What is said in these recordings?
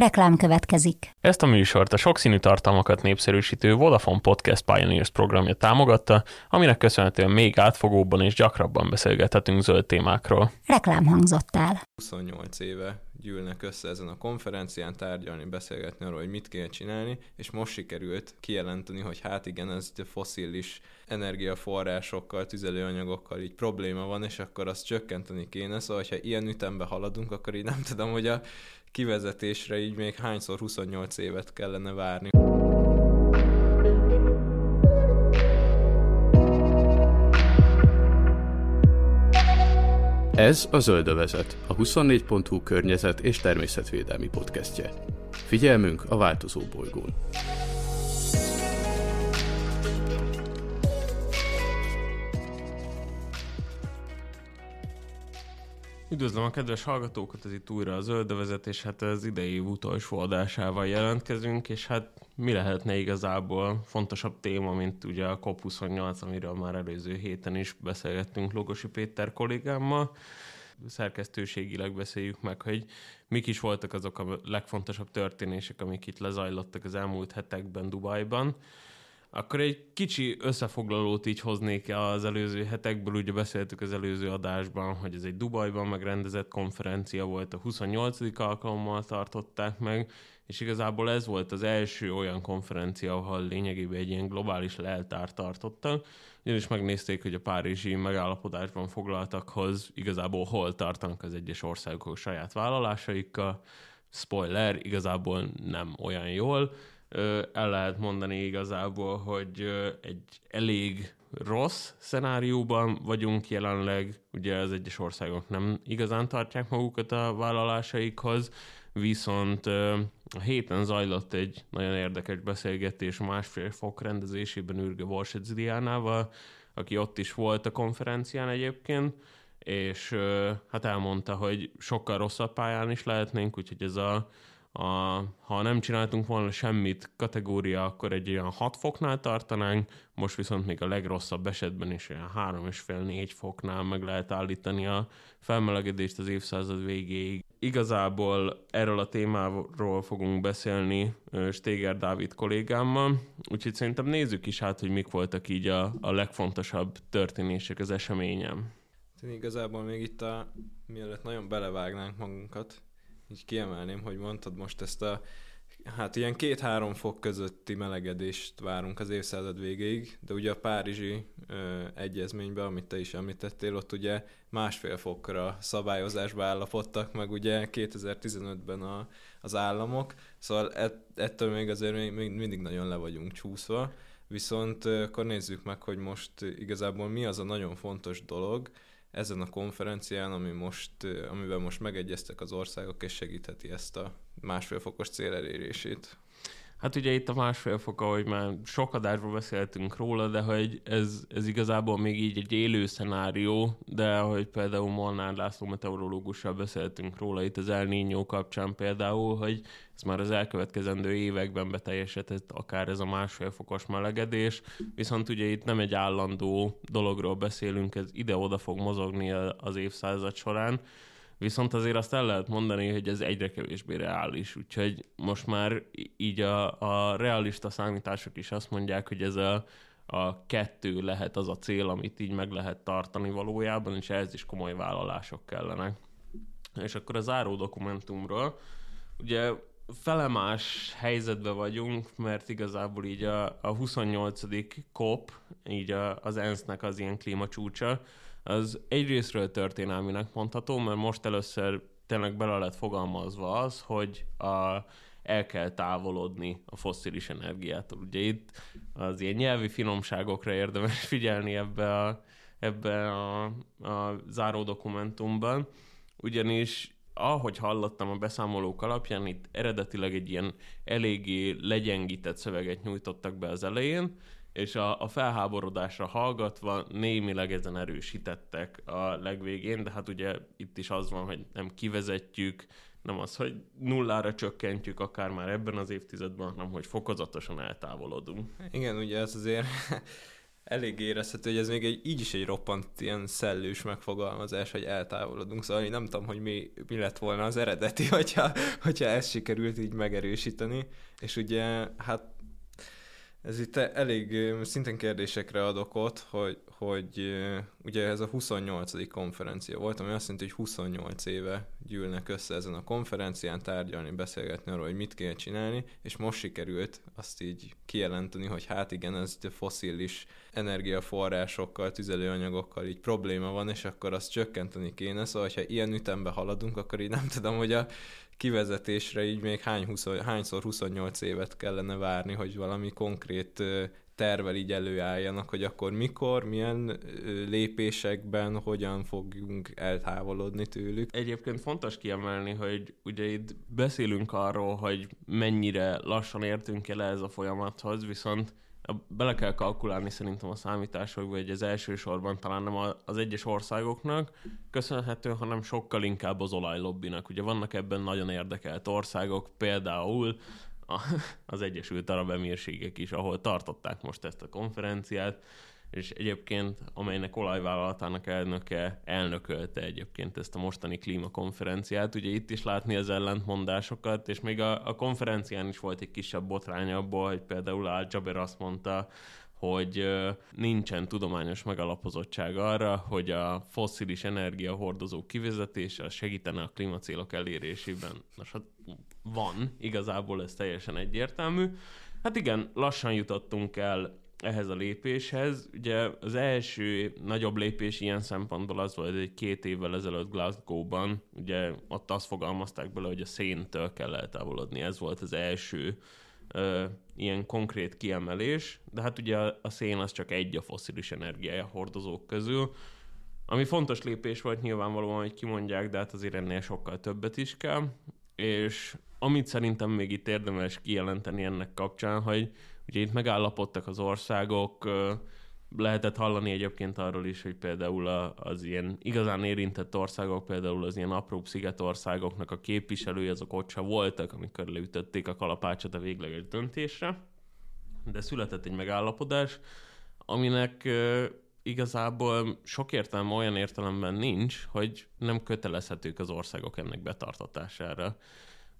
Reklám következik. Ezt a műsort a sokszínű tartalmakat népszerűsítő Vodafone Podcast Pioneers programja támogatta, aminek köszönhetően még átfogóbban és gyakrabban beszélgethetünk zöld témákról. Reklám hangzott el. 28 éve gyűlnek össze ezen a konferencián tárgyalni, beszélgetni arról, hogy mit kéne csinálni, és most sikerült kijelenteni, hogy hát igen, ez foszilis energiaforrásokkal, tüzelőanyagokkal így probléma van, és akkor azt csökkenteni kéne, szóval ha ilyen ütembe haladunk, akkor így nem tudom, hogy a kivezetésre így még hányszor 28 évet kellene várni. Ez a Zöldövezet, a 24.hu környezet és természetvédelmi podcastje. Figyelmünk a változó bolygón. Üdvözlöm a kedves hallgatókat, ez itt újra a Zöldövezet, és hát az idei utolsó adásával jelentkezünk, és hát mi lehetne igazából fontosabb téma, mint ugye a COP28, amiről már előző héten is beszélgettünk Logosi Péter kollégámmal. Szerkesztőségileg beszéljük meg, hogy mik is voltak azok a legfontosabb történések, amik itt lezajlottak az elmúlt hetekben Dubajban. Akkor egy kicsi összefoglalót így hoznék az előző hetekből, ugye beszéltük az előző adásban, hogy ez egy Dubajban megrendezett konferencia volt, a 28. alkalommal tartották meg, és igazából ez volt az első olyan konferencia, ahol lényegében egy ilyen globális leltárt tartottak, ugyanis megnézték, hogy a párizsi megállapodásban foglaltakhoz igazából hol tartanak az egyes országok saját vállalásaikkal. Spoiler, igazából nem olyan jól, el lehet mondani igazából, hogy egy elég rossz szenárióban vagyunk jelenleg, ugye az egyes országok nem igazán tartják magukat a vállalásaikhoz, viszont a héten zajlott egy nagyon érdekes beszélgetés másfél fok rendezésében Ürge Borsec Diánával, aki ott is volt a konferencián egyébként, és hát elmondta, hogy sokkal rosszabb pályán is lehetnénk, úgyhogy ez a a, ha nem csináltunk volna semmit kategória, akkor egy olyan 6 foknál tartanánk, most viszont még a legrosszabb esetben is olyan 3,5-4 foknál meg lehet állítani a felmelegedést az évszázad végéig. Igazából erről a témáról fogunk beszélni Stéger Dávid kollégámmal, úgyhogy szerintem nézzük is át, hogy mik voltak így a, a legfontosabb történések az eseményem. Én igazából még itt a, mielőtt nagyon belevágnánk magunkat, így kiemelném, hogy mondtad most ezt a hát ilyen két-három fok közötti melegedést várunk az évszázad végéig, de ugye a Párizsi ö, egyezményben, amit te is említettél, ott ugye másfél fokra szabályozásba állapodtak meg ugye 2015-ben a, az államok, szóval ett, ettől még azért még, még mindig nagyon le vagyunk csúszva, viszont akkor nézzük meg, hogy most igazából mi az a nagyon fontos dolog, ezen a konferencián, ami most, amivel most megegyeztek az országok, és segítheti ezt a másfél fokos cél elérését. Hát ugye itt a másfél fok, ahogy már sok adásban beszéltünk róla, de hogy ez, ez igazából még így egy élő szenárió, de hogy például Molnár László meteorológussal beszéltünk róla itt az El Niño kapcsán például, hogy ez már az elkövetkezendő években beteljesedett akár ez a másfél fokos melegedés, viszont ugye itt nem egy állandó dologról beszélünk, ez ide-oda fog mozogni az évszázad során, Viszont azért azt el lehet mondani, hogy ez egyre kevésbé reális, úgyhogy most már így a, a realista számítások is azt mondják, hogy ez a, a kettő lehet az a cél, amit így meg lehet tartani valójában, és ehhez is komoly vállalások kellenek. És akkor a záró dokumentumról, ugye felemás helyzetben vagyunk, mert igazából így a, a 28. COP, így a, az ENSZ-nek az ilyen klímacsúcsa, az egyrésztről történelminek mondható, mert most először tényleg bele lett fogalmazva az, hogy a, el kell távolodni a fosszilis energiától. Ugye itt az ilyen nyelvi finomságokra érdemes figyelni ebbe a, ebbe a, a záró dokumentumban, ugyanis ahogy hallottam a beszámolók alapján, itt eredetileg egy ilyen eléggé legyengített szöveget nyújtottak be az elején, és a, a felháborodásra hallgatva némileg ezen erősítettek a legvégén, de hát ugye itt is az van, hogy nem kivezetjük, nem az, hogy nullára csökkentjük akár már ebben az évtizedben, hanem hogy fokozatosan eltávolodunk. Igen, ugye ez azért elég érezhető, hogy ez még egy, így is egy roppant ilyen szellős megfogalmazás, hogy eltávolodunk, szóval én nem tudom, hogy mi, mi lett volna az eredeti, hogyha, hogyha ezt sikerült így megerősíteni, és ugye hát ez itt elég szintén kérdésekre ad okot, hogy, hogy ugye ez a 28. konferencia volt, ami azt jelenti, hogy 28 éve gyűlnek össze ezen a konferencián tárgyalni, beszélgetni arról, hogy mit kell csinálni, és most sikerült azt így kijelenteni, hogy hát igen, ez foszilis energiaforrásokkal, tüzelőanyagokkal így probléma van, és akkor azt csökkenteni kéne, szóval ha ilyen ütembe haladunk, akkor így nem tudom, hogy a kivezetésre így még hány 20, hányszor 28 évet kellene várni, hogy valami konkrét tervel így előálljanak, hogy akkor mikor, milyen lépésekben, hogyan fogjunk eltávolodni tőlük. Egyébként fontos kiemelni, hogy ugye itt beszélünk arról, hogy mennyire lassan értünk el ez a folyamathoz, viszont bele kell kalkulálni szerintem a számításokba, hogy az elsősorban talán nem az egyes országoknak köszönhető, hanem sokkal inkább az olajlobbinak. Ugye vannak ebben nagyon érdekelt országok, például az Egyesült Arab Emírségek is, ahol tartották most ezt a konferenciát, és egyébként, amelynek olajvállalatának elnöke elnökölte egyébként ezt a mostani klímakonferenciát. Ugye itt is látni az ellentmondásokat, és még a, a konferencián is volt egy kisebb botrány abból, hogy például Al Jaber azt mondta, hogy nincsen tudományos megalapozottság arra, hogy a fosszilis energiahordozók kivezetése segítene a klímacélok elérésében. Nos, hát van, igazából ez teljesen egyértelmű. Hát igen, lassan jutottunk el ehhez a lépéshez. Ugye az első nagyobb lépés ilyen szempontból az volt, hogy két évvel ezelőtt Glasgow-ban, ugye ott azt fogalmazták bele, hogy a széntől kell eltávolodni. Ez volt az első ö, ilyen konkrét kiemelés, de hát ugye a, a szén az csak egy a foszilis energiája hordozók közül. Ami fontos lépés volt nyilvánvalóan, hogy kimondják, de hát azért ennél sokkal többet is kell. És amit szerintem még itt érdemes kijelenteni ennek kapcsán, hogy Ugye itt megállapodtak az országok, lehetett hallani egyébként arról is, hogy például az ilyen igazán érintett országok, például az ilyen apró szigetországoknak a képviselői, azok ott se voltak, amikor leütötték a kalapácsot a végleges döntésre. De született egy megállapodás, aminek igazából sok értelme olyan értelemben nincs, hogy nem kötelezhetők az országok ennek betartatására.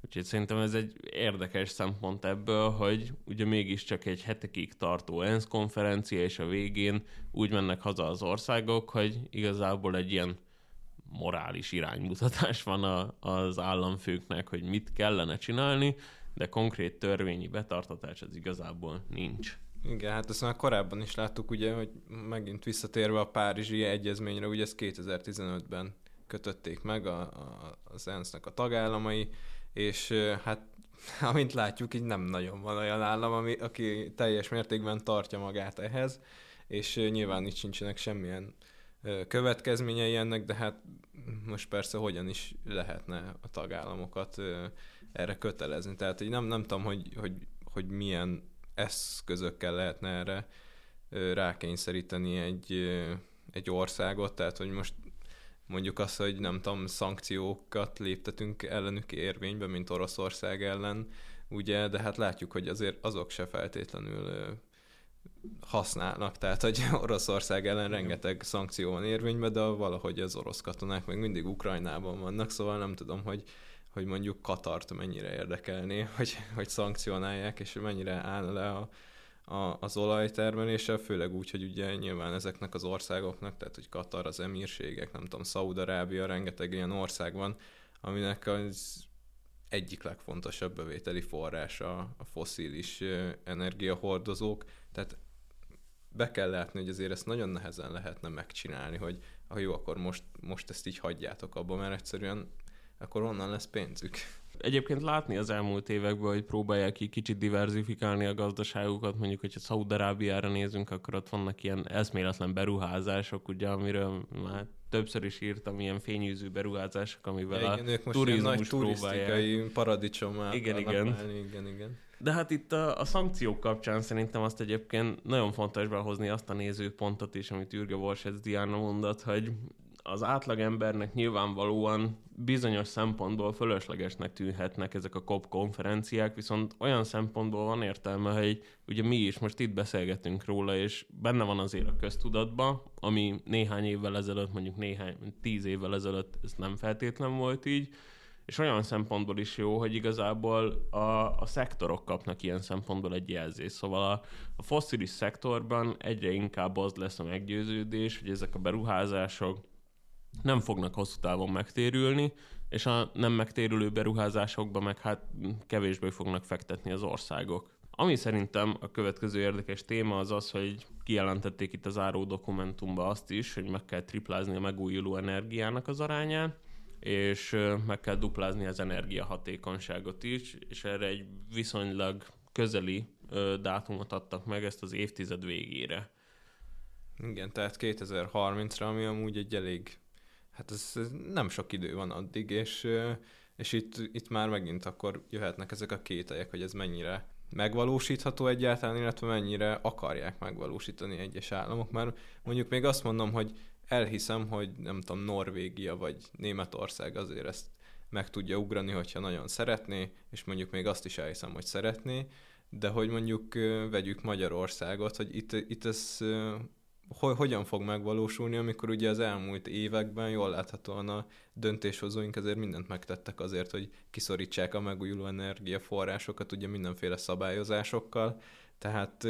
Úgyhogy szerintem ez egy érdekes szempont ebből, hogy ugye mégiscsak egy hetekig tartó ENSZ konferencia, és a végén úgy mennek haza az országok, hogy igazából egy ilyen morális iránymutatás van a, az államfőknek, hogy mit kellene csinálni, de konkrét törvényi betartatás az igazából nincs. Igen, hát ezt már korábban is láttuk, ugye, hogy megint visszatérve a Párizsi Egyezményre, ugye ezt 2015-ben kötötték meg a, a, az ENSZ-nek a tagállamai, és hát amint látjuk, így nem nagyon van olyan állam, ami, aki teljes mértékben tartja magát ehhez, és nyilván itt sincsenek semmilyen következményei ennek, de hát most persze hogyan is lehetne a tagállamokat erre kötelezni. Tehát így nem, nem tudom, hogy, hogy, hogy milyen eszközökkel lehetne erre rákényszeríteni egy, egy országot, tehát hogy most mondjuk azt, hogy nem tudom, szankciókat léptetünk ellenük érvénybe, mint Oroszország ellen, ugye, de hát látjuk, hogy azért azok se feltétlenül használnak, tehát hogy Oroszország ellen rengeteg szankció van érvényben, de valahogy az orosz katonák még mindig Ukrajnában vannak, szóval nem tudom, hogy, hogy mondjuk Katart mennyire érdekelné, hogy, hogy szankcionálják, és mennyire áll le a, a, az olajtermeléssel, főleg úgy, hogy ugye nyilván ezeknek az országoknak, tehát hogy Katar, az emírségek, nem tudom, Szaúd-Arábia, rengeteg ilyen ország van, aminek az egyik legfontosabb bevételi forrása a foszilis energiahordozók, tehát be kell látni, hogy azért ezt nagyon nehezen lehetne megcsinálni, hogy ha jó, akkor most, most ezt így hagyjátok abba, mert egyszerűen akkor onnan lesz pénzük egyébként látni az elmúlt években, hogy próbálják ki kicsit diversifikálni a gazdaságukat, mondjuk, hogyha Szaúd-Arábiára nézünk, akkor ott vannak ilyen eszméletlen beruházások, ugye, amiről már többször is írtam, ilyen fényűző beruházások, amivel ja, igen, a ők most turizmus nagy turisztikai paradicsomát igen, igen. igen, igen. De hát itt a, a szankciók kapcsán szerintem azt egyébként nagyon fontos behozni azt a nézőpontot is, amit Ürge Borsec Diana mondott, hogy az átlagembernek nyilvánvalóan bizonyos szempontból fölöslegesnek tűnhetnek ezek a COP konferenciák, viszont olyan szempontból van értelme, hogy ugye mi is most itt beszélgetünk róla, és benne van azért a köztudatban, ami néhány évvel ezelőtt, mondjuk néhány, tíz évvel ezelőtt ez nem feltétlen volt így, és olyan szempontból is jó, hogy igazából a, a szektorok kapnak ilyen szempontból egy jelzést. Szóval a, a fosszilis szektorban egyre inkább az lesz a meggyőződés, hogy ezek a beruházások nem fognak hosszú távon megtérülni, és a nem megtérülő beruházásokba meg hát kevésbé fognak fektetni az országok. Ami szerintem a következő érdekes téma az az, hogy kijelentették itt az áró dokumentumban azt is, hogy meg kell triplázni a megújuló energiának az arányát, és meg kell duplázni az energiahatékonyságot is, és erre egy viszonylag közeli dátumot adtak meg, ezt az évtized végére. Igen, tehát 2030-ra, ami amúgy egy elég, hát ez, ez nem sok idő van addig, és, és itt, itt már megint akkor jöhetnek ezek a kételyek, hogy ez mennyire megvalósítható egyáltalán, illetve mennyire akarják megvalósítani egyes államok. Mert mondjuk még azt mondom, hogy elhiszem, hogy nem tudom, Norvégia vagy Németország azért ezt meg tudja ugrani, hogyha nagyon szeretné, és mondjuk még azt is elhiszem, hogy szeretné, de hogy mondjuk vegyük Magyarországot, hogy itt, itt ez hogy, hogyan fog megvalósulni, amikor ugye az elmúlt években jól láthatóan a döntéshozóink azért mindent megtettek azért, hogy kiszorítsák a megújuló energiaforrásokat ugye mindenféle szabályozásokkal, tehát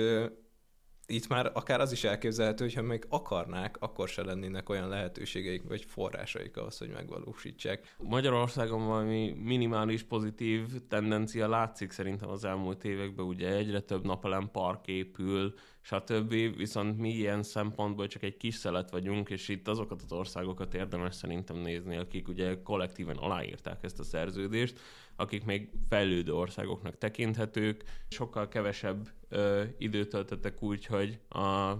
itt már akár az is elképzelhető, hogyha még akarnák, akkor se lennének olyan lehetőségeik vagy forrásaik ahhoz, hogy megvalósítsák. Magyarországon valami minimális pozitív tendencia látszik szerintem az elmúlt években, ugye egyre több napelem park épül, stb. Viszont mi ilyen szempontból csak egy kis szelet vagyunk, és itt azokat az országokat érdemes szerintem nézni, akik ugye kollektíven aláírták ezt a szerződést, akik még fejlődő országoknak tekinthetők, sokkal kevesebb ö, időt töltöttek úgy, hogy a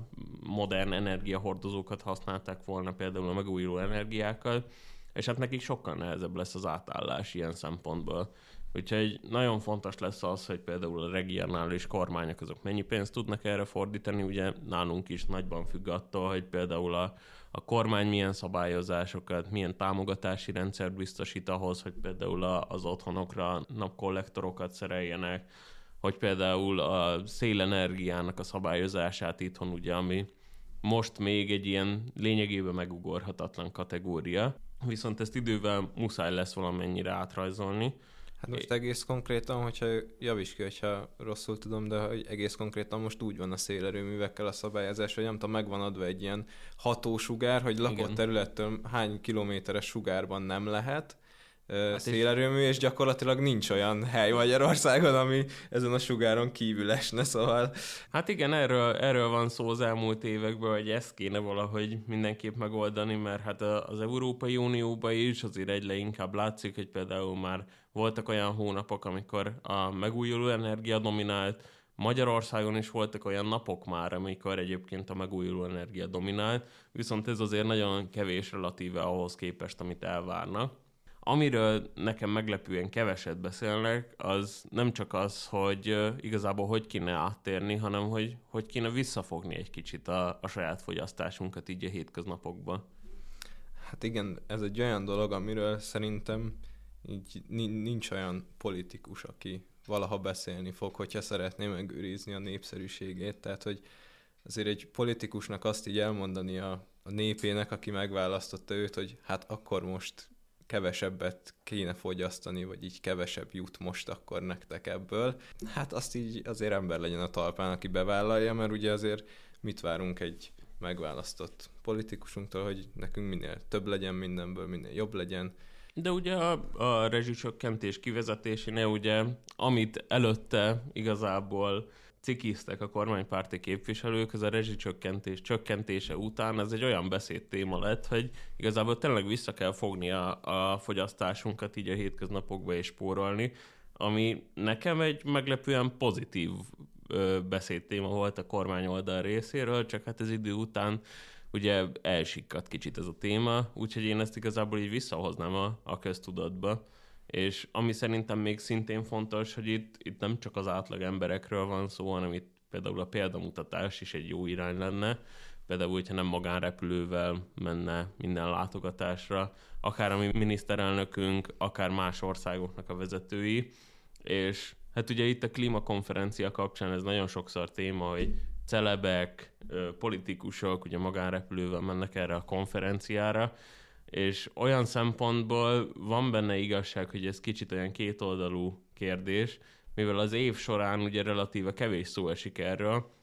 modern energiahordozókat használták volna például a megújuló energiákkal, és hát nekik sokkal nehezebb lesz az átállás ilyen szempontból. Úgyhogy nagyon fontos lesz az, hogy például a regionális kormányok azok mennyi pénzt tudnak erre fordítani, ugye nálunk is nagyban függ attól, hogy például a, a kormány milyen szabályozásokat, milyen támogatási rendszert biztosít ahhoz, hogy például az otthonokra napkollektorokat szereljenek, hogy például a szélenergiának a szabályozását itthon ugye, ami most még egy ilyen lényegében megugorhatatlan kategória, viszont ezt idővel muszáj lesz valamennyire átrajzolni, Hát most egész konkrétan, hogyha javíts ki, hogyha rosszul tudom, de hogy egész konkrétan most úgy van a szélerőművekkel a szabályozás, hogy nem tudom, megvan adva egy ilyen hatósugár, hogy lakott Igen. területtől hány kilométeres sugárban nem lehet, hát szélerőmű, és gyakorlatilag nincs olyan hely Magyarországon, ami ezen a sugáron kívül esne, szóval... Hát igen, erről, erről van szó az elmúlt években, hogy ezt kéne valahogy mindenképp megoldani, mert hát az Európai Unióban is azért egyre inkább látszik, hogy például már voltak olyan hónapok, amikor a megújuló energia dominált, Magyarországon is voltak olyan napok már, amikor egyébként a megújuló energia dominált, viszont ez azért nagyon kevés relatíve ahhoz képest, amit elvárnak. Amiről nekem meglepően keveset beszélnek, az nem csak az, hogy igazából hogy kéne áttérni, hanem hogy hogy kéne visszafogni egy kicsit a, a saját fogyasztásunkat így a hétköznapokban. Hát igen, ez egy olyan dolog, amiről szerintem így nincs olyan politikus, aki valaha beszélni fog, hogyha szeretné megőrizni a népszerűségét. Tehát, hogy azért egy politikusnak azt így elmondani a, a népének, aki megválasztotta őt, hogy hát akkor most kevesebbet kéne fogyasztani, vagy így kevesebb jut most akkor nektek ebből. Hát azt így azért ember legyen a talpán, aki bevállalja, mert ugye azért mit várunk egy megválasztott politikusunktól, hogy nekünk minél több legyen mindenből, minél jobb legyen, de ugye a, a rezsicsökkentés kivezetésénél ugye, amit előtte igazából cikiztek a kormánypárti képviselők, ez a rezsicsökkentés csökkentése után ez egy olyan beszédtéma lett, hogy igazából tényleg vissza kell fogni a, a fogyasztásunkat így a hétköznapokba és spórolni, ami nekem egy meglepően pozitív ö, beszédtéma volt a kormány oldal részéről, csak hát ez idő után ugye elsikkadt kicsit ez a téma, úgyhogy én ezt igazából így visszahoznám a, a köztudatba. És ami szerintem még szintén fontos, hogy itt, itt nem csak az átlag emberekről van szó, hanem itt például a példamutatás is egy jó irány lenne. például, hogyha nem magánrepülővel menne minden látogatásra, akár a mi miniszterelnökünk, akár más országoknak a vezetői, és hát ugye itt a klímakonferencia kapcsán ez nagyon sokszor téma, hogy celebek, politikusok ugye magánrepülővel mennek erre a konferenciára, és olyan szempontból van benne igazság, hogy ez kicsit olyan kétoldalú kérdés, mivel az év során ugye relatíve kevés szó esik erről,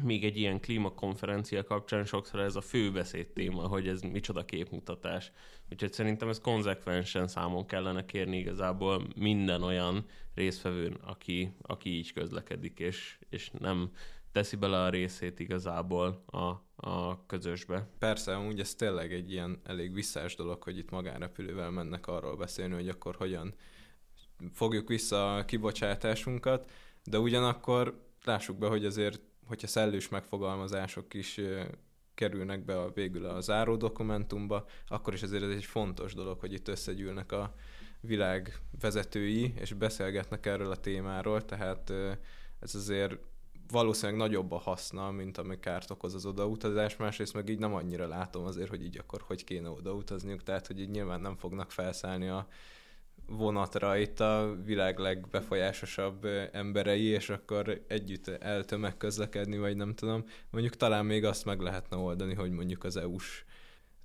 még egy ilyen klímakonferencia kapcsán sokszor ez a fő téma, hogy ez micsoda képmutatás. Úgyhogy szerintem ez konzekvensen számon kellene kérni igazából minden olyan részfevőn, aki, aki így közlekedik, és, és nem teszi bele a részét igazából a, a közösbe. Persze, amúgy ez tényleg egy ilyen elég visszás dolog, hogy itt magánrepülővel mennek arról beszélni, hogy akkor hogyan fogjuk vissza a kibocsátásunkat, de ugyanakkor lássuk be, hogy azért, hogyha szellős megfogalmazások is kerülnek be a, végül a záró dokumentumba, akkor is azért ez egy fontos dolog, hogy itt összegyűlnek a világ vezetői, és beszélgetnek erről a témáról, tehát ez azért valószínűleg nagyobb a haszna, mint ami kárt okoz az odautazás, másrészt meg így nem annyira látom azért, hogy így akkor hogy kéne odautazniuk, tehát hogy így nyilván nem fognak felszállni a vonatra itt a világ legbefolyásosabb emberei, és akkor együtt eltömeg közlekedni, vagy nem tudom. Mondjuk talán még azt meg lehetne oldani, hogy mondjuk az EU-s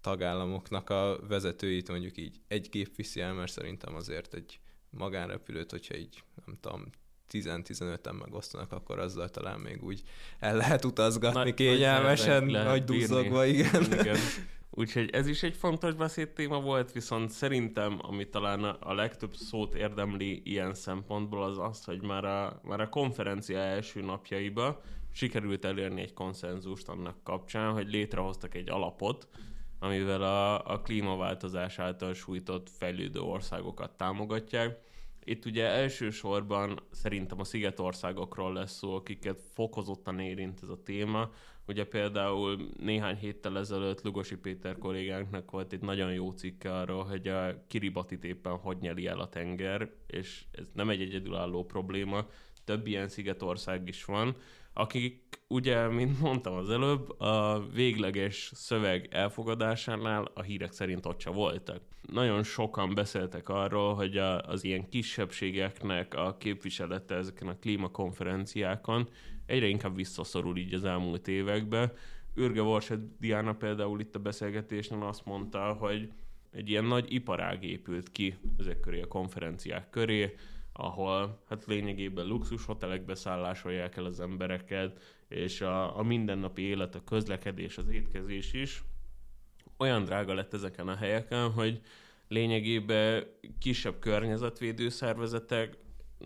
tagállamoknak a vezetőit mondjuk így egy gép viszi el, mert szerintem azért egy magánrepülőt, hogyha így nem tudom, 10-15-en megosztanak, akkor azzal talán még úgy el lehet utazgatni Na, kényelmesen, nagy duzzogva, igen. igen. Úgyhogy ez is egy fontos beszédtéma volt, viszont szerintem, ami talán a legtöbb szót érdemli ilyen szempontból, az az, hogy már a, már a konferencia első napjaiba sikerült elérni egy konszenzust annak kapcsán, hogy létrehoztak egy alapot, amivel a, a klímaváltozás által sújtott fejlődő országokat támogatják, itt ugye elsősorban szerintem a szigetországokról lesz szó, akiket fokozottan érint ez a téma. Ugye például néhány héttel ezelőtt Lugosi Péter kollégánknak volt egy nagyon jó cikke arról, hogy a Kiribatit éppen hogy nyeli el a tenger, és ez nem egy egyedülálló probléma, több ilyen szigetország is van, akik ugye, mint mondtam az előbb, a végleges szöveg elfogadásánál a hírek szerint ott se voltak. Nagyon sokan beszéltek arról, hogy a, az ilyen kisebbségeknek a képviselete ezeken a klímakonferenciákon egyre inkább visszaszorul így az elmúlt években. Ürge Vorset Diana például itt a beszélgetésnél azt mondta, hogy egy ilyen nagy iparág épült ki ezek köré a konferenciák köré, ahol hát lényegében luxus hotelekbe szállásolják el az embereket, és a, a mindennapi élet, a közlekedés, az étkezés is olyan drága lett ezeken a helyeken, hogy lényegében kisebb környezetvédő szervezetek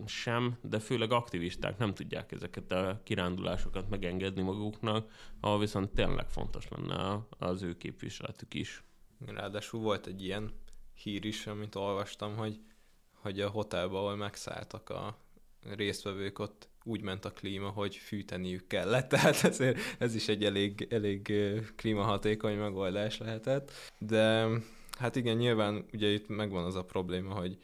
sem, de főleg aktivisták nem tudják ezeket a kirándulásokat megengedni maguknak, ahol viszont tényleg fontos lenne az ő képviseletük is. Ráadásul volt egy ilyen hír is, amit olvastam, hogy hogy a hotelba, ahol megszálltak a résztvevők, ott úgy ment a klíma, hogy fűteniük kellett, tehát ezért ez is egy elég, elég klímahatékony megoldás lehetett. De hát igen, nyilván ugye itt megvan az a probléma, hogy,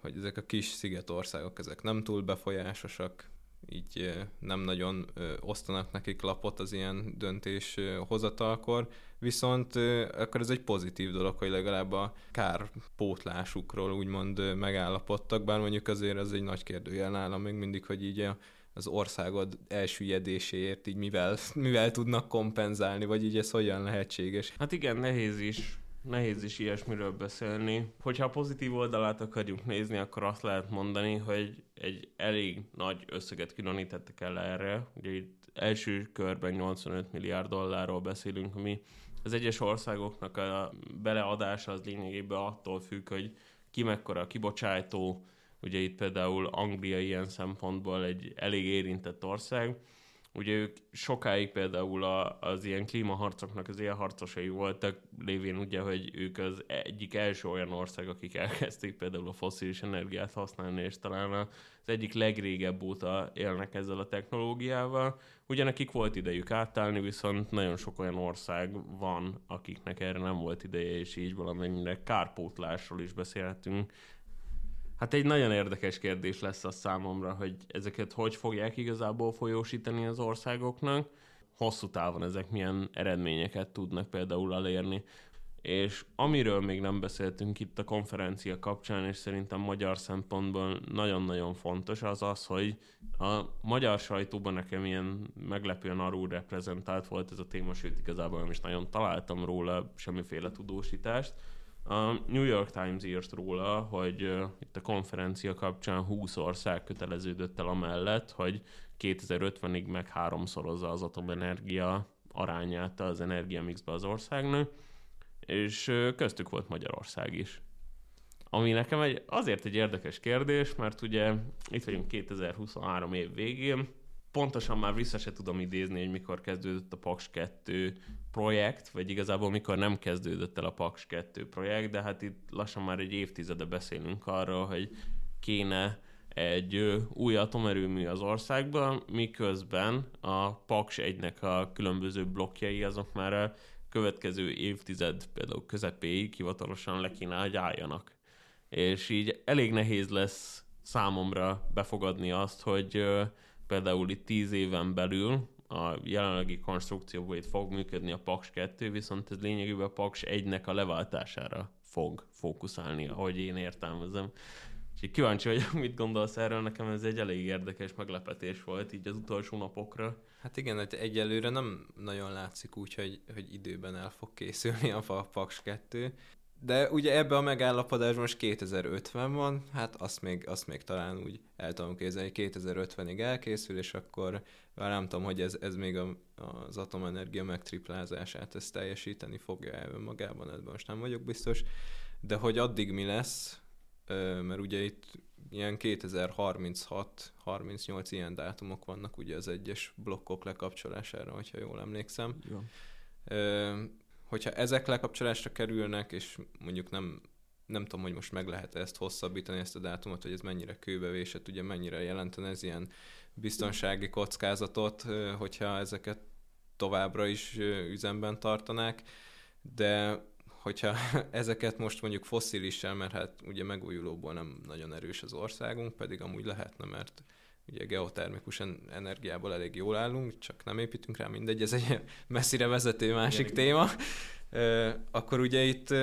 hogy ezek a kis szigetországok, ezek nem túl befolyásosak, így nem nagyon osztanak nekik lapot az ilyen döntés hozatalkor, viszont akkor ez egy pozitív dolog, hogy legalább a kárpótlásukról úgymond megállapodtak, bár mondjuk azért ez egy nagy kérdőjel nálam még mindig, hogy így az országod elsüllyedéséért így mivel, mivel tudnak kompenzálni, vagy így ez hogyan lehetséges? Hát igen, nehéz is nehéz is ilyesmiről beszélni. Hogyha a pozitív oldalát akarjuk nézni, akkor azt lehet mondani, hogy egy elég nagy összeget különítettek el erre. Ugye itt első körben 85 milliárd dollárról beszélünk, ami az egyes országoknak a beleadása az lényegében attól függ, hogy ki mekkora a kibocsátó, ugye itt például Anglia ilyen szempontból egy elég érintett ország, Ugye ők sokáig például a, az ilyen klímaharcoknak az élharcosai voltak, lévén ugye, hogy ők az egyik első olyan ország, akik elkezdték például a foszilis energiát használni, és talán az egyik legrégebb óta élnek ezzel a technológiával. Ugye nekik volt idejük átállni, viszont nagyon sok olyan ország van, akiknek erre nem volt ideje, és így valamennyire kárpótlásról is beszélhetünk Hát egy nagyon érdekes kérdés lesz a számomra, hogy ezeket hogy fogják igazából folyósítani az országoknak, hosszú távon ezek milyen eredményeket tudnak például elérni. És amiről még nem beszéltünk itt a konferencia kapcsán, és szerintem magyar szempontból nagyon-nagyon fontos, az az, hogy a magyar sajtóban nekem ilyen meglepően arról reprezentált volt ez a téma, sőt igazából nem is nagyon találtam róla semmiféle tudósítást. A New York Times írt róla, hogy itt a konferencia kapcsán 20 ország köteleződött el amellett, hogy 2050-ig meg háromszorozza az atomenergia arányát az energiamixbe az országnak és köztük volt Magyarország is. Ami nekem egy, azért egy érdekes kérdés, mert ugye itt vagyunk 2023 év végén, pontosan már vissza se tudom idézni, hogy mikor kezdődött a Paks 2 projekt, vagy igazából mikor nem kezdődött el a Paks 2 projekt, de hát itt lassan már egy évtizede beszélünk arról, hogy kéne egy új atomerőmű az országban, miközben a Paks 1-nek a különböző blokkjai azok már következő évtized például közepéig hivatalosan le kéne, hogy álljanak. És így elég nehéz lesz számomra befogadni azt, hogy például itt tíz éven belül a jelenlegi konstrukcióból itt fog működni a Paks 2, viszont ez lényegében a Paks 1-nek a leváltására fog fókuszálni, ahogy én értelmezem. És kíváncsi vagyok, mit gondolsz erről, nekem ez egy elég érdekes meglepetés volt így az utolsó napokra. Hát igen, hogy egyelőre nem nagyon látszik úgy, hogy, hogy időben el fog készülni a Paks 2. De ugye ebbe a megállapodás most 2050 van, hát azt még, azt még talán úgy el tudom képzelni, hogy 2050-ig elkészül, és akkor már nem tudom, hogy ez, ez még a, az atomenergia megtriplázását ezt teljesíteni fogja el magában, ebben most nem vagyok biztos, de hogy addig mi lesz, mert ugye itt ilyen 2036-38 ilyen dátumok vannak ugye az egyes blokkok lekapcsolására, hogyha jól emlékszem. Jó. Hogyha ezek lekapcsolásra kerülnek, és mondjuk nem, nem tudom, hogy most meg lehet ezt hosszabbítani, ezt a dátumot, hogy ez mennyire kőbevésett, ugye mennyire jelentene ez ilyen biztonsági kockázatot, hogyha ezeket továbbra is üzemben tartanák, de hogyha ezeket most mondjuk fosszilissel, mert hát ugye megújulóból nem nagyon erős az országunk, pedig amúgy lehetne, mert ugye geotermikus energiából elég jól állunk, csak nem építünk rá, mindegy, ez egy messzire vezető másik igen, téma. Igen. Akkor ugye itt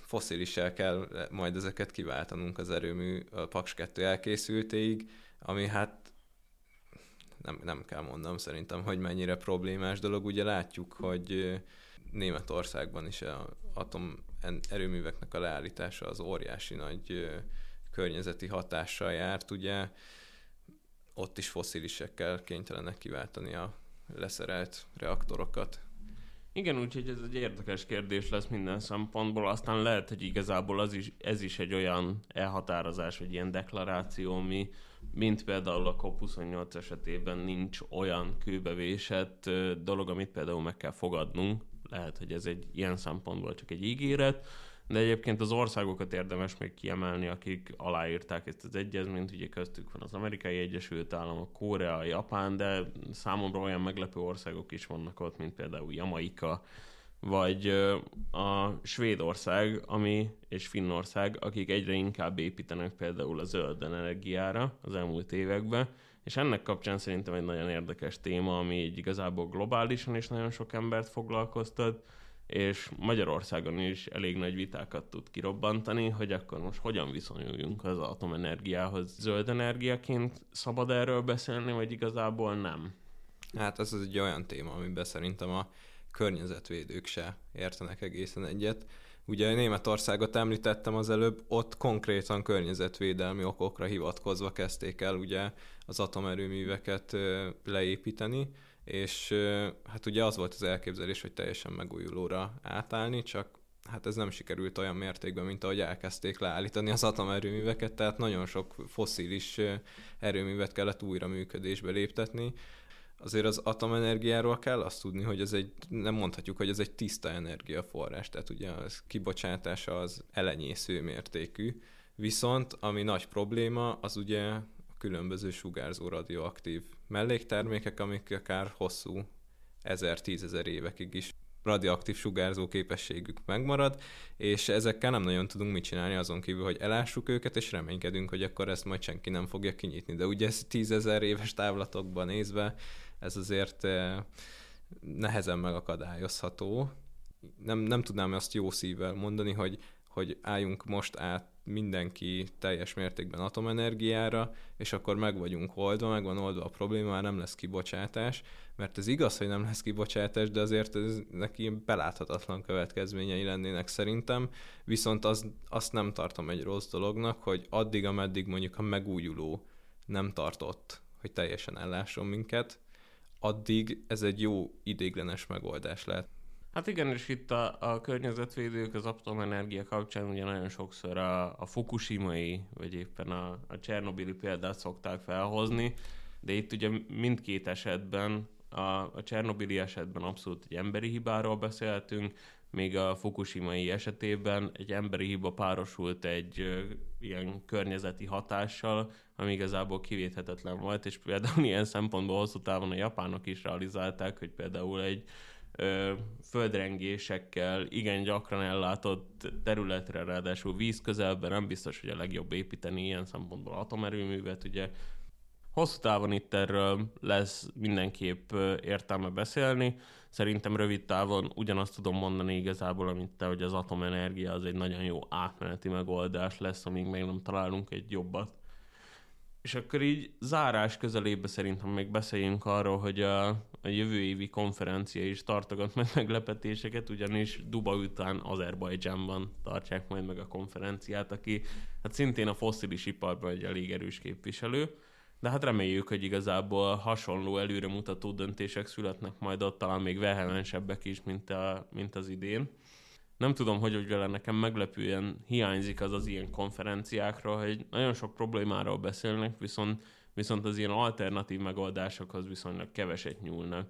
fosszilissel kell majd ezeket kiváltanunk az erőmű a Paks 2 elkészültéig, ami hát nem, nem kell mondanom szerintem, hogy mennyire problémás dolog. Ugye látjuk, hogy Németországban is a atom erőműveknek a leállítása az óriási nagy környezeti hatással járt, ugye ott is fosszilisekkel kénytelenek kiváltani a leszerelt reaktorokat. Igen, úgyhogy ez egy érdekes kérdés lesz minden szempontból. Aztán lehet, hogy igazából az is, ez is egy olyan elhatározás, vagy ilyen deklaráció, ami mint például a COP28 esetében nincs olyan kőbevésett dolog, amit például meg kell fogadnunk, lehet, hogy ez egy ilyen szempontból csak egy ígéret, de egyébként az országokat érdemes még kiemelni, akik aláírták ezt az egyezményt, ugye köztük van az Amerikai Egyesült Államok, Korea, Japán, de számomra olyan meglepő országok is vannak ott, mint például Jamaika, vagy a Svédország, ami, és Finnország, akik egyre inkább építenek például a zöld energiára az elmúlt években, és ennek kapcsán szerintem egy nagyon érdekes téma, ami így igazából globálisan is nagyon sok embert foglalkoztat, és Magyarországon is elég nagy vitákat tud kirobbantani, hogy akkor most hogyan viszonyuljunk az atomenergiához. Zöld energiaként szabad erről beszélni, vagy igazából nem? Hát ez egy olyan téma, amiben szerintem a környezetvédők se értenek egészen egyet. Ugye Németországot említettem az előbb, ott konkrétan környezetvédelmi okokra hivatkozva kezdték el ugye az atomerőműveket leépíteni, és hát ugye az volt az elképzelés, hogy teljesen megújulóra átállni, csak hát ez nem sikerült olyan mértékben, mint ahogy elkezdték leállítani az atomerőműveket, tehát nagyon sok foszilis erőművet kellett újra működésbe léptetni, azért az atomenergiáról kell azt tudni, hogy ez egy, nem mondhatjuk, hogy ez egy tiszta energiaforrás, tehát ugye az kibocsátása az elenyésző mértékű, viszont ami nagy probléma, az ugye a különböző sugárzó radioaktív melléktermékek, amik akár hosszú ezer-tízezer évekig is radioaktív sugárzó képességük megmarad, és ezekkel nem nagyon tudunk mit csinálni azon kívül, hogy elássuk őket, és reménykedünk, hogy akkor ezt majd senki nem fogja kinyitni. De ugye ez tízezer éves távlatokban nézve ez azért nehezen megakadályozható. Nem, nem tudnám azt jó szívvel mondani, hogy, hogy álljunk most át mindenki teljes mértékben atomenergiára, és akkor meg vagyunk oldva, meg van oldva a probléma, már nem lesz kibocsátás, mert ez igaz, hogy nem lesz kibocsátás, de azért ez neki beláthatatlan következményei lennének szerintem, viszont az, azt nem tartom egy rossz dolognak, hogy addig, ameddig mondjuk a megújuló nem tartott, hogy teljesen ellásson minket, addig ez egy jó idéglenes megoldás lehet. Hát igen, és itt a, a környezetvédők az atomenergia kapcsán ugye nagyon sokszor a, a fukushimai, vagy éppen a, a Csernobili példát szokták felhozni, de itt ugye mindkét esetben, a, a Csernobili esetben abszolút egy emberi hibáról beszéltünk, még a fukushimai esetében egy emberi hiba párosult egy ö, ilyen környezeti hatással, ami igazából kivéthetetlen volt, és például ilyen szempontból hosszú távon a japánok is realizálták, hogy például egy földrengésekkel igen gyakran ellátott területre, ráadásul víz közelben nem biztos, hogy a legjobb építeni ilyen szempontból atomerőművet, ugye hosszú távon itt erről lesz mindenképp értelme beszélni. Szerintem rövid távon ugyanazt tudom mondani igazából, amit te, hogy az atomenergia az egy nagyon jó átmeneti megoldás lesz, amíg még nem találunk egy jobbat. És akkor így zárás közelébe szerintem még beszéljünk arról, hogy a, a jövő évi konferencia is tartogat meg meglepetéseket, ugyanis Duba után Azerbajdzsánban tartják majd meg a konferenciát, aki hát szintén a fosszilis iparban egy elég erős képviselő, de hát reméljük, hogy igazából hasonló előremutató döntések születnek majd ott, talán még vehemensebbek is, mint, a, mint az idén nem tudom, hogy hogy vele nekem meglepően hiányzik az az ilyen konferenciákról, hogy nagyon sok problémáról beszélnek, viszont, viszont az ilyen alternatív megoldásokhoz viszonylag keveset nyúlnak.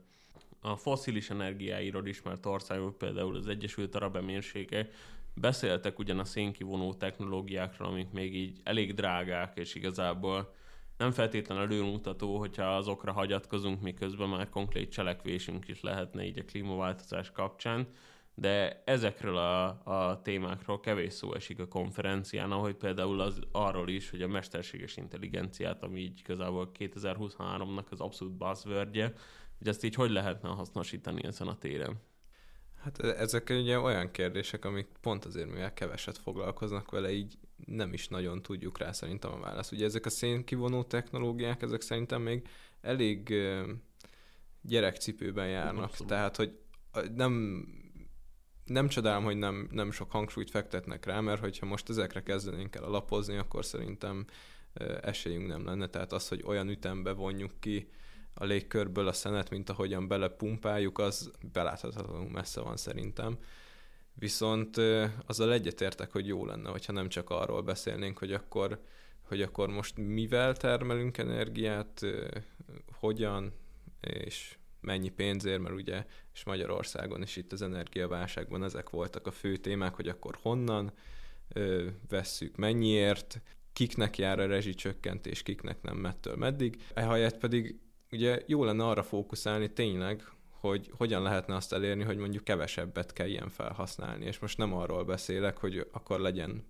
A foszilis energiáiról ismert országok, például az Egyesült Arab Emírsége beszéltek ugyan a szénkivonó technológiákról, amik még így elég drágák, és igazából nem feltétlenül előmutató, hogyha azokra hagyatkozunk, miközben már konkrét cselekvésünk is lehetne így a klímaváltozás kapcsán de ezekről a, a témákról kevés szó esik a konferencián, ahogy például az arról is, hogy a mesterséges intelligenciát, ami így igazából 2023-nak az abszolút buzzwordje, hogy ezt így hogy lehetne hasznosítani ezen a téren. Hát e, ezek ugye olyan kérdések, amik pont azért, mivel keveset foglalkoznak vele, így nem is nagyon tudjuk rá szerintem a választ. Ugye ezek a szénkivonó technológiák, ezek szerintem még elég gyerekcipőben járnak. Abszolút. Tehát, hogy nem nem csodálom, hogy nem, nem sok hangsúlyt fektetnek rá, mert hogyha most ezekre kezdenénk el alapozni, akkor szerintem esélyünk nem lenne. Tehát az, hogy olyan ütembe vonjuk ki a légkörből a szenet, mint ahogyan belepumpáljuk, az beláthatatlanul messze van szerintem. Viszont azzal egyetértek, hogy jó lenne, hogyha nem csak arról beszélnénk, hogy akkor, hogy akkor most mivel termelünk energiát, hogyan, és mennyi pénzért, mert ugye, és Magyarországon is itt az energiaválságban ezek voltak a fő témák, hogy akkor honnan ö, vesszük, mennyiért, kiknek jár a rezsicsökkentés, kiknek nem, mettől meddig. Ehelyett pedig ugye jó lenne arra fókuszálni tényleg, hogy hogyan lehetne azt elérni, hogy mondjuk kevesebbet kell ilyen felhasználni. És most nem arról beszélek, hogy akkor legyen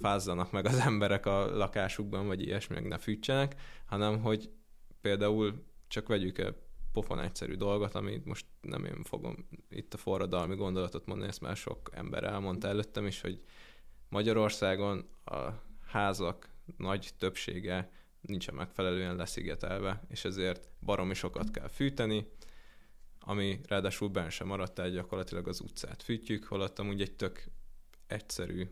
fázzanak meg az emberek a lakásukban, vagy ilyesmi, meg ne fűtsenek, hanem hogy például csak vegyük pofon egyszerű dolgot, amit most nem én fogom itt a forradalmi gondolatot mondani, ezt már sok ember elmondta előttem is, hogy Magyarországon a házak nagy többsége nincsen megfelelően leszigetelve, és ezért baromi sokat kell fűteni, ami ráadásul benn sem maradt el, gyakorlatilag az utcát fűtjük, holott amúgy egy tök egyszerű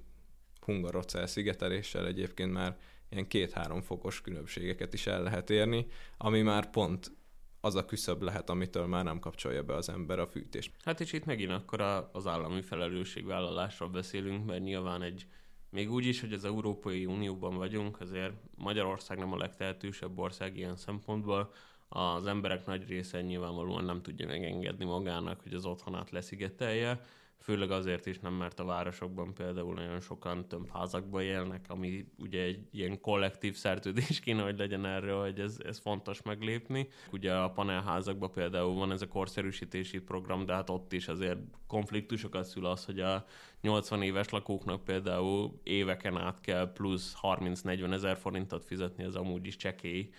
hungarocell szigeteléssel egyébként már ilyen két-három fokos különbségeket is el lehet érni, ami már pont az a küszöb lehet, amitől már nem kapcsolja be az ember a fűtést. Hát és itt megint akkor az állami felelősségvállalásról beszélünk, mert nyilván egy még úgy is, hogy az Európai Unióban vagyunk, azért Magyarország nem a legtehetősebb ország ilyen szempontból. Az emberek nagy része nyilvánvalóan nem tudja megengedni magának, hogy az otthonát leszigetelje, főleg azért is nem, mert a városokban például nagyon sokan több házakban élnek, ami ugye egy ilyen kollektív szerződés kéne, hogy legyen erről, hogy ez, ez fontos meglépni. Ugye a panelházakban például van ez a korszerűsítési program, de hát ott is azért konfliktusokat szül az, hogy a 80 éves lakóknak például éveken át kell plusz 30-40 ezer forintot fizetni az amúgy is csekély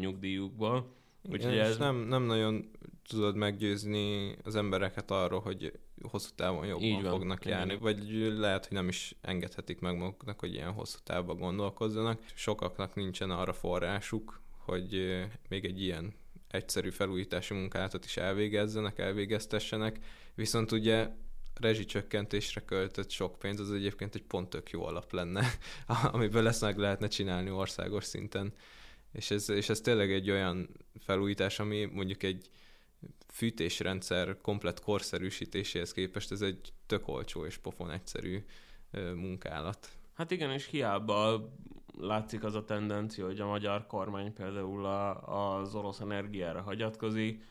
nyugdíjukból Úgyhogy ez nem, nem nagyon tudod meggyőzni az embereket arról, hogy hosszú távon jobban Így van, fognak járni, vagy lehet, hogy nem is engedhetik meg maguknak, hogy ilyen hosszú távban gondolkozzanak. Sokaknak nincsen arra forrásuk, hogy még egy ilyen egyszerű felújítási munkálatot is elvégezzenek, elvégeztessenek, viszont ugye rezsicsökkentésre költött sok pénz, az egyébként egy pont tök jó alap lenne, amiből ezt meg lehetne csinálni országos szinten. És ez, és ez tényleg egy olyan felújítás, ami mondjuk egy fűtésrendszer komplet korszerűsítéséhez képest ez egy tök olcsó és pofon egyszerű munkálat. Hát igen, és hiába látszik az a tendencia, hogy a magyar kormány például a, az orosz energiára hagyatkozik,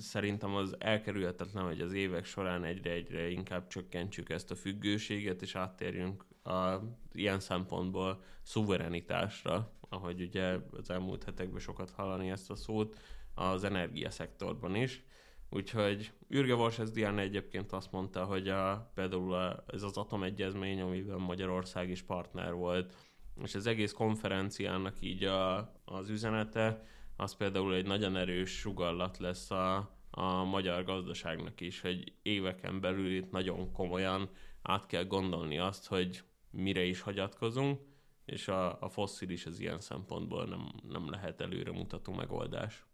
szerintem az elkerülhetetlen, hogy az évek során egyre-egyre inkább csökkentsük ezt a függőséget, és áttérjünk a ilyen szempontból szuverenitásra, ahogy ugye az elmúlt hetekben sokat hallani ezt a szót, az energiaszektorban is. Úgyhogy Ürge Varseszdián egyébként azt mondta, hogy a, például a, ez az atomegyezmény, amiben Magyarország is partner volt, és az egész konferenciának így a, az üzenete, az például egy nagyon erős sugallat lesz a, a magyar gazdaságnak is, hogy éveken belül itt nagyon komolyan át kell gondolni azt, hogy mire is hagyatkozunk, és a, a fosszilis az ilyen szempontból nem, nem lehet előremutató megoldás.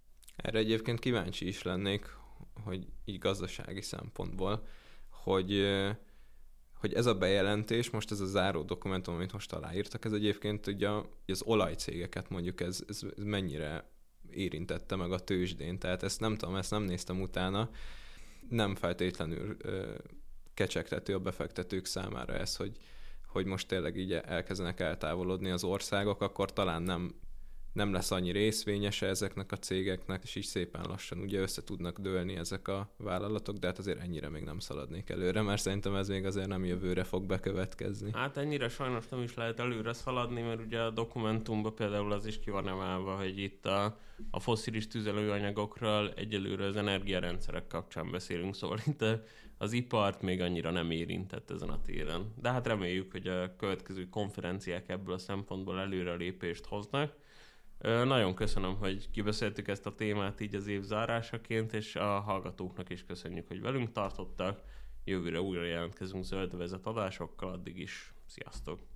Erre egyébként kíváncsi is lennék, hogy így gazdasági szempontból, hogy, hogy ez a bejelentés, most ez a záró dokumentum, amit most aláírtak, ez egyébként ugye az olajcégeket mondjuk ez, ez mennyire érintette meg a tőzsdén, tehát ezt nem tudom, ezt nem néztem utána, nem feltétlenül ö, kecsegtető a befektetők számára ez, hogy, hogy most tényleg így elkezdenek eltávolodni az országok, akkor talán nem nem lesz annyi részvényese ezeknek a cégeknek, és így szépen lassan ugye össze tudnak dőlni ezek a vállalatok, de hát azért ennyire még nem szaladnék előre, mert szerintem ez még azért nem jövőre fog bekövetkezni. Hát ennyire sajnos nem is lehet előre szaladni, mert ugye a dokumentumban például az is ki van emelve, hogy itt a, a foszilis tüzelőanyagokról egyelőre az energiarendszerek kapcsán beszélünk, szóval itt az ipart még annyira nem érintett ezen a téren. De hát reméljük, hogy a következő konferenciák ebből a szempontból előrelépést hoznak, nagyon köszönöm, hogy kibeszéltük ezt a témát így az év zárásaként, és a hallgatóknak is köszönjük, hogy velünk tartottak. Jövőre újra jelentkezünk zöldvezet adásokkal, addig is sziasztok!